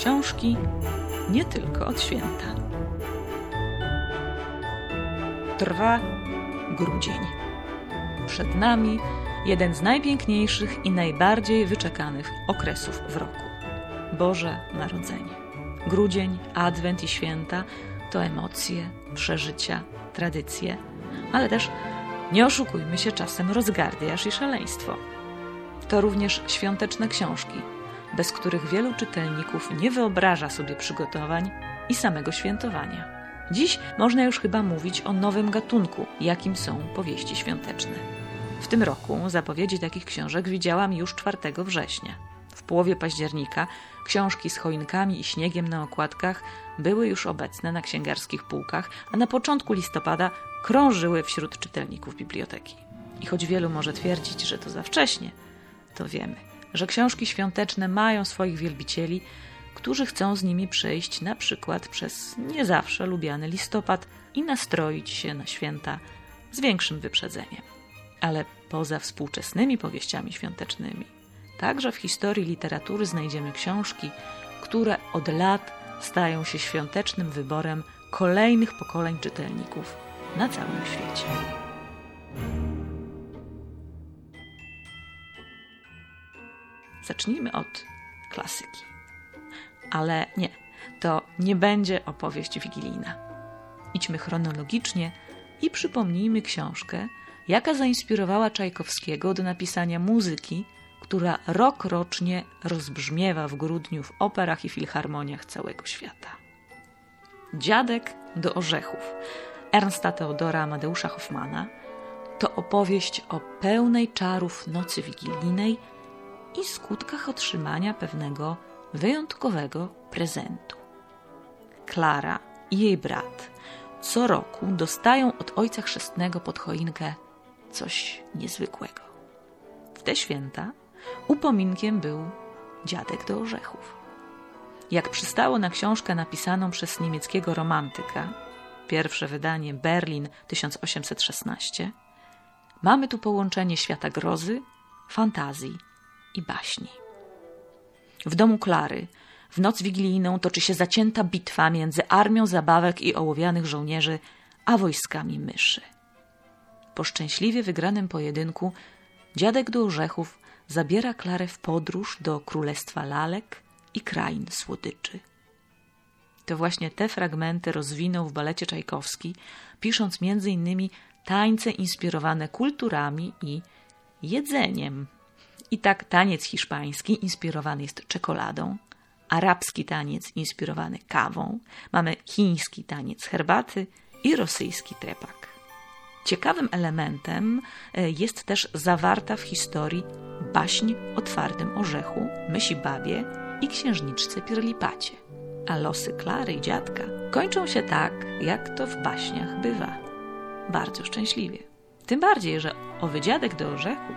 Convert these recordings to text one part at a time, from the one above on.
książki nie tylko od święta. Trwa grudzień. Przed nami jeden z najpiękniejszych i najbardziej wyczekanych okresów w roku Boże Narodzenie. Grudzień, Adwent i święta to emocje, przeżycia, tradycje, ale też nie oszukujmy się czasem rozgardiaż i szaleństwo. To również świąteczne książki, bez których wielu czytelników nie wyobraża sobie przygotowań i samego świętowania. Dziś można już chyba mówić o nowym gatunku, jakim są powieści świąteczne. W tym roku zapowiedzi takich książek widziałam już 4 września. W połowie października książki z choinkami i śniegiem na okładkach były już obecne na księgarskich półkach, a na początku listopada krążyły wśród czytelników biblioteki. I choć wielu może twierdzić, że to za wcześnie, to wiemy, że książki świąteczne mają swoich wielbicieli, którzy chcą z nimi przejść na przykład przez nie zawsze lubiany listopad i nastroić się na święta z większym wyprzedzeniem. Ale poza współczesnymi powieściami świątecznymi, także w historii literatury znajdziemy książki, które od lat stają się świątecznym wyborem kolejnych pokoleń czytelników na całym świecie. Zacznijmy od klasyki. Ale nie, to nie będzie opowieść wigilijna. Idźmy chronologicznie i przypomnijmy książkę, jaka zainspirowała Czajkowskiego do napisania muzyki, która rok rocznie rozbrzmiewa w grudniu w operach i filharmoniach całego świata. Dziadek do orzechów Ernsta Teodora Amadeusza Hoffmana to opowieść o pełnej czarów nocy wigilijnej i skutkach otrzymania pewnego wyjątkowego prezentu. Klara i jej brat co roku dostają od ojca chrzestnego pod choinkę coś niezwykłego. W te święta upominkiem był dziadek do orzechów. Jak przystało na książkę napisaną przez niemieckiego romantyka, pierwsze wydanie Berlin 1816, mamy tu połączenie świata grozy, fantazji i baśni. W domu Klary w noc wigilijną toczy się zacięta bitwa między armią zabawek i ołowianych żołnierzy, a wojskami myszy. Po szczęśliwie wygranym pojedynku dziadek do orzechów zabiera Klarę w podróż do królestwa lalek i krain słodyczy. To właśnie te fragmenty rozwinął w balecie Czajkowski, pisząc innymi tańce inspirowane kulturami i jedzeniem. I tak taniec hiszpański inspirowany jest czekoladą, arabski taniec inspirowany kawą, mamy chiński taniec herbaty i rosyjski trepak. Ciekawym elementem e, jest też zawarta w historii baśń o twardym orzechu, mysi babie i księżniczce Pirlipacie. A losy Klary i dziadka kończą się tak, jak to w baśniach bywa. Bardzo szczęśliwie. Tym bardziej, że owy dziadek do orzechów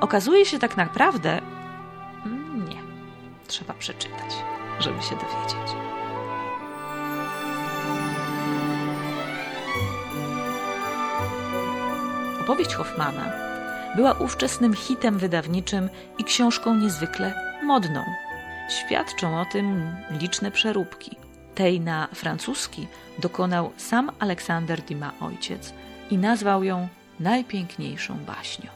okazuje się tak naprawdę... Mm, nie. Trzeba przeczytać, żeby się dowiedzieć. Opowieść Hoffmana była ówczesnym hitem wydawniczym i książką niezwykle modną. Świadczą o tym liczne przeróbki. Tej na francuski dokonał sam Aleksander Dima ojciec i nazwał ją najpiękniejszą baśnią.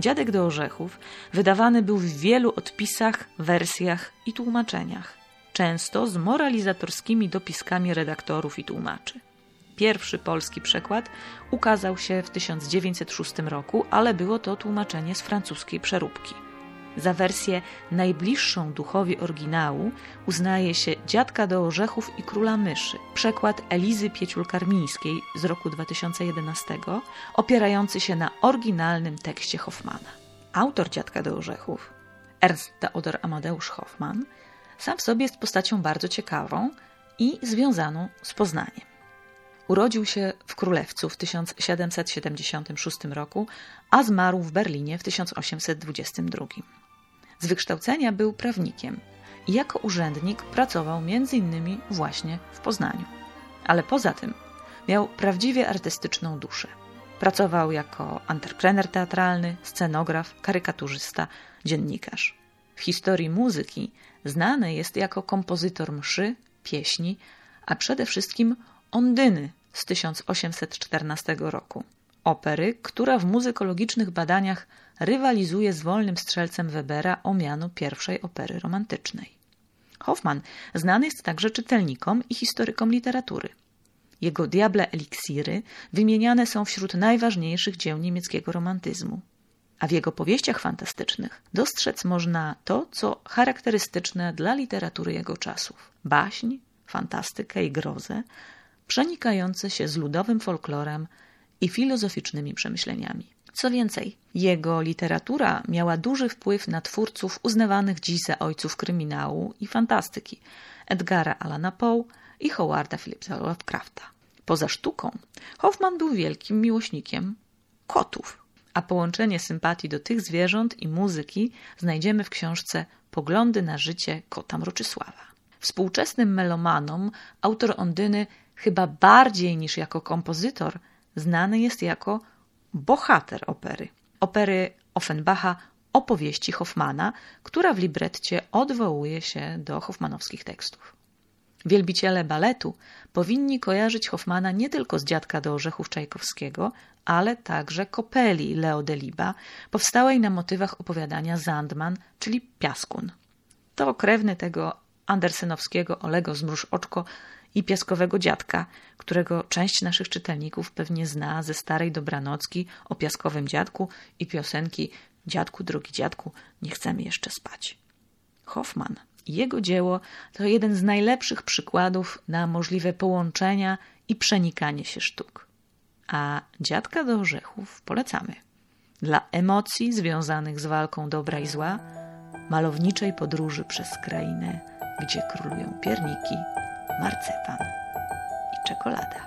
Dziadek do orzechów wydawany był w wielu odpisach, wersjach i tłumaczeniach, często z moralizatorskimi dopiskami redaktorów i tłumaczy. Pierwszy polski przekład ukazał się w 1906 roku, ale było to tłumaczenie z francuskiej przeróbki. Za wersję najbliższą duchowi oryginału uznaje się Dziadka do orzechów i Króla myszy, przekład Elizy Pieciul-Karmińskiej z roku 2011, opierający się na oryginalnym tekście Hoffmana. Autor Dziadka do orzechów, Ernst Theodor Amadeusz Hoffman, sam w sobie jest postacią bardzo ciekawą i związaną z Poznaniem. Urodził się w Królewcu w 1776 roku, a zmarł w Berlinie w 1822. Z wykształcenia był prawnikiem i jako urzędnik pracował m.in. właśnie w Poznaniu. Ale poza tym miał prawdziwie artystyczną duszę. Pracował jako antreprener teatralny, scenograf, karykaturzysta, dziennikarz. W historii muzyki znany jest jako kompozytor mszy, pieśni, a przede wszystkim Ondyny z 1814 roku. Opery, która w muzykologicznych badaniach rywalizuje z Wolnym Strzelcem Webera o miano pierwszej opery romantycznej. Hoffman znany jest także czytelnikom i historykom literatury. Jego diable eliksiry wymieniane są wśród najważniejszych dzieł niemieckiego romantyzmu. A w jego powieściach fantastycznych dostrzec można to, co charakterystyczne dla literatury jego czasów: baśń, fantastykę i grozę, przenikające się z ludowym folklorem i filozoficznymi przemyśleniami. Co więcej, jego literatura miała duży wpływ na twórców uznawanych dziś za ojców kryminału i fantastyki Edgara Allana Poe i Howarda Phillipsa Lovecrafta. Poza sztuką, Hoffman był wielkim miłośnikiem kotów, a połączenie sympatii do tych zwierząt i muzyki znajdziemy w książce Poglądy na życie kota Mroczysława. Współczesnym melomanom autor Ondyny chyba bardziej niż jako kompozytor znany jest jako bohater opery. Opery Offenbacha opowieści Hoffmana, która w libretcie odwołuje się do hoffmanowskich tekstów. Wielbiciele baletu powinni kojarzyć Hoffmana nie tylko z Dziadka do Orzechów Czajkowskiego, ale także Kopeli Leo Deliba, powstałej na motywach opowiadania Zandman, czyli Piaskun. To krewny tego andersenowskiego Olego Zmruż Oczko i Piaskowego Dziadka, którego część naszych czytelników pewnie zna ze starej dobranocki o Piaskowym Dziadku i piosenki Dziadku, drogi dziadku, nie chcemy jeszcze spać. Hoffman i jego dzieło to jeden z najlepszych przykładów na możliwe połączenia i przenikanie się sztuk. A Dziadka do Orzechów polecamy. Dla emocji związanych z walką dobra i zła, malowniczej podróży przez krainę, gdzie królują pierniki, marcepan i czekolada.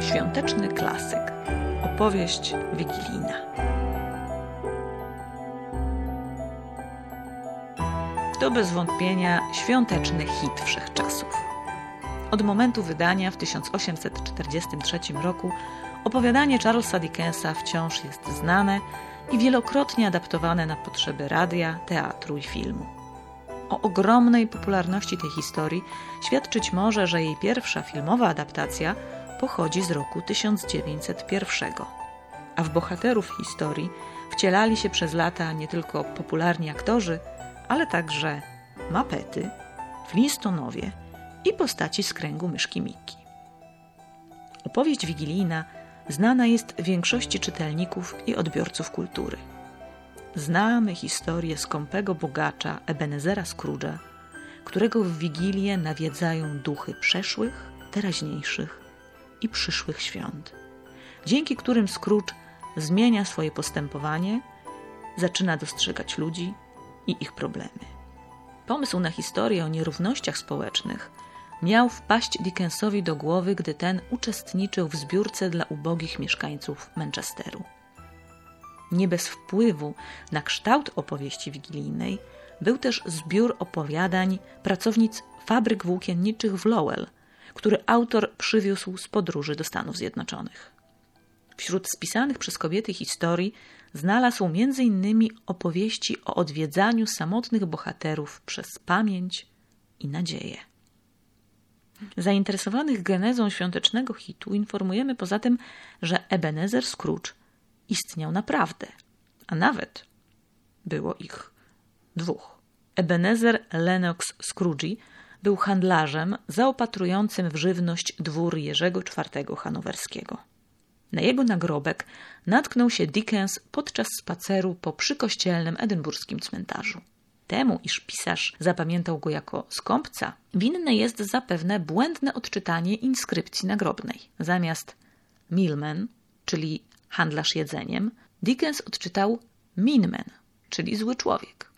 Świąteczny klasyk. Opowieść wigilijna. To bez wątpienia świąteczny hit wszechczasów. Od momentu wydania w 1843 roku opowiadanie Charlesa Dickensa wciąż jest znane i wielokrotnie adaptowane na potrzeby radia, teatru i filmu. O ogromnej popularności tej historii świadczyć może, że jej pierwsza filmowa adaptacja pochodzi z roku 1901. A w bohaterów historii wcielali się przez lata nie tylko popularni aktorzy, ale także mapety, Flintstonowie i postaci z kręgu myszki Miki. Opowieść wigilijna znana jest większości czytelników i odbiorców kultury. Znamy historię skąpego bogacza Ebenezera Scrooge'a, którego w Wigilię nawiedzają duchy przeszłych, teraźniejszych i przyszłych świąt, dzięki którym Scrooge zmienia swoje postępowanie, zaczyna dostrzegać ludzi i ich problemy. Pomysł na historię o nierównościach społecznych miał wpaść Dickensowi do głowy, gdy ten uczestniczył w zbiórce dla ubogich mieszkańców Manchesteru. Nie bez wpływu na kształt opowieści wigilijnej był też zbiór opowiadań pracownic fabryk włókienniczych w Lowell, który autor przywiózł z podróży do Stanów Zjednoczonych. Wśród spisanych przez kobiety historii znalazł m.in. opowieści o odwiedzaniu samotnych bohaterów przez pamięć i nadzieję. Zainteresowanych genezą świątecznego hitu informujemy poza tym, że Ebenezer Scrooge istniał naprawdę, a nawet było ich dwóch. Ebenezer Lennox Scrooge był handlarzem zaopatrującym w żywność dwór Jerzego IV Hanowerskiego. Na jego nagrobek natknął się Dickens podczas spaceru po przykościelnym edynburskim cmentarzu. Temu, iż pisarz zapamiętał go jako skąpca, winne jest zapewne błędne odczytanie inskrypcji nagrobnej. Zamiast Milman, czyli handlarz jedzeniem, Dickens odczytał Minman, czyli zły człowiek.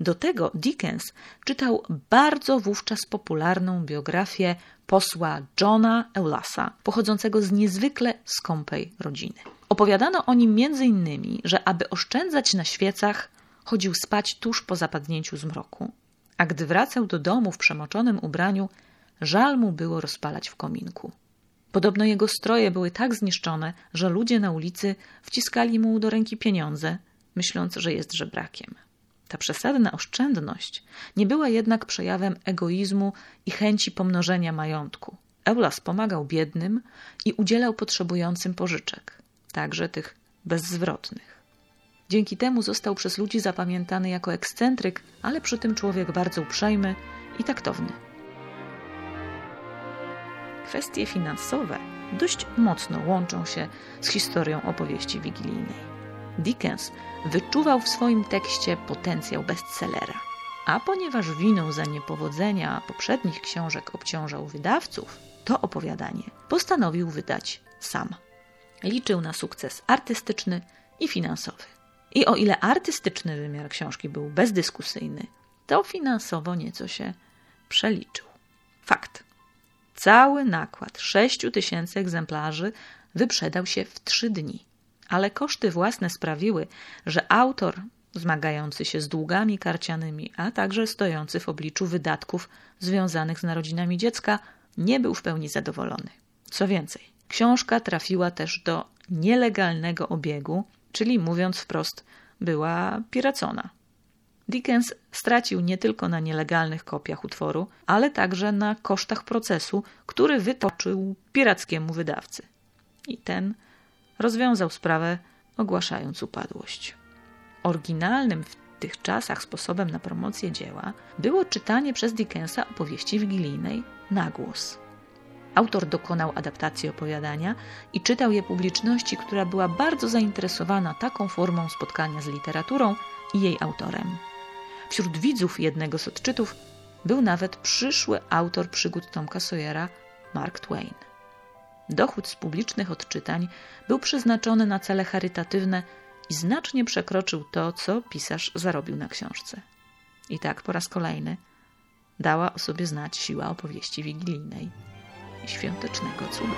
Do tego Dickens czytał bardzo wówczas popularną biografię posła Johna Eulasa, pochodzącego z niezwykle skąpej rodziny. Opowiadano o nim m.in., że aby oszczędzać na świecach, chodził spać tuż po zapadnięciu zmroku, a gdy wracał do domu w przemoczonym ubraniu, żal mu było rozpalać w kominku. Podobno jego stroje były tak zniszczone, że ludzie na ulicy wciskali mu do ręki pieniądze, myśląc, że jest żebrakiem. Ta przesadna oszczędność nie była jednak przejawem egoizmu i chęci pomnożenia majątku. Eulas pomagał biednym i udzielał potrzebującym pożyczek, także tych bezzwrotnych. Dzięki temu został przez ludzi zapamiętany jako ekscentryk, ale przy tym człowiek bardzo uprzejmy i taktowny. Kwestie finansowe dość mocno łączą się z historią opowieści wigilijnej. Dickens wyczuwał w swoim tekście potencjał bestsellera. A ponieważ winą za niepowodzenia poprzednich książek obciążał wydawców, to opowiadanie postanowił wydać sam. Liczył na sukces artystyczny i finansowy. I o ile artystyczny wymiar książki był bezdyskusyjny, to finansowo nieco się przeliczył. Fakt. Cały nakład 6 tysięcy egzemplarzy wyprzedał się w trzy dni ale koszty własne sprawiły, że autor, zmagający się z długami karcianymi, a także stojący w obliczu wydatków związanych z narodzinami dziecka, nie był w pełni zadowolony. Co więcej, książka trafiła też do nielegalnego obiegu, czyli mówiąc wprost, była piracona. Dickens stracił nie tylko na nielegalnych kopiach utworu, ale także na kosztach procesu, który wytoczył pirackiemu wydawcy. I ten rozwiązał sprawę, ogłaszając upadłość. Oryginalnym w tych czasach sposobem na promocję dzieła było czytanie przez Dickensa opowieści wigilijnej na głos. Autor dokonał adaptacji opowiadania i czytał je publiczności, która była bardzo zainteresowana taką formą spotkania z literaturą i jej autorem. Wśród widzów jednego z odczytów był nawet przyszły autor przygód Tomka Sawyera, Mark Twain. Dochód z publicznych odczytań był przeznaczony na cele charytatywne i znacznie przekroczył to, co pisarz zarobił na książce. I tak po raz kolejny dała o sobie znać siła opowieści wigilijnej świątecznego cudu.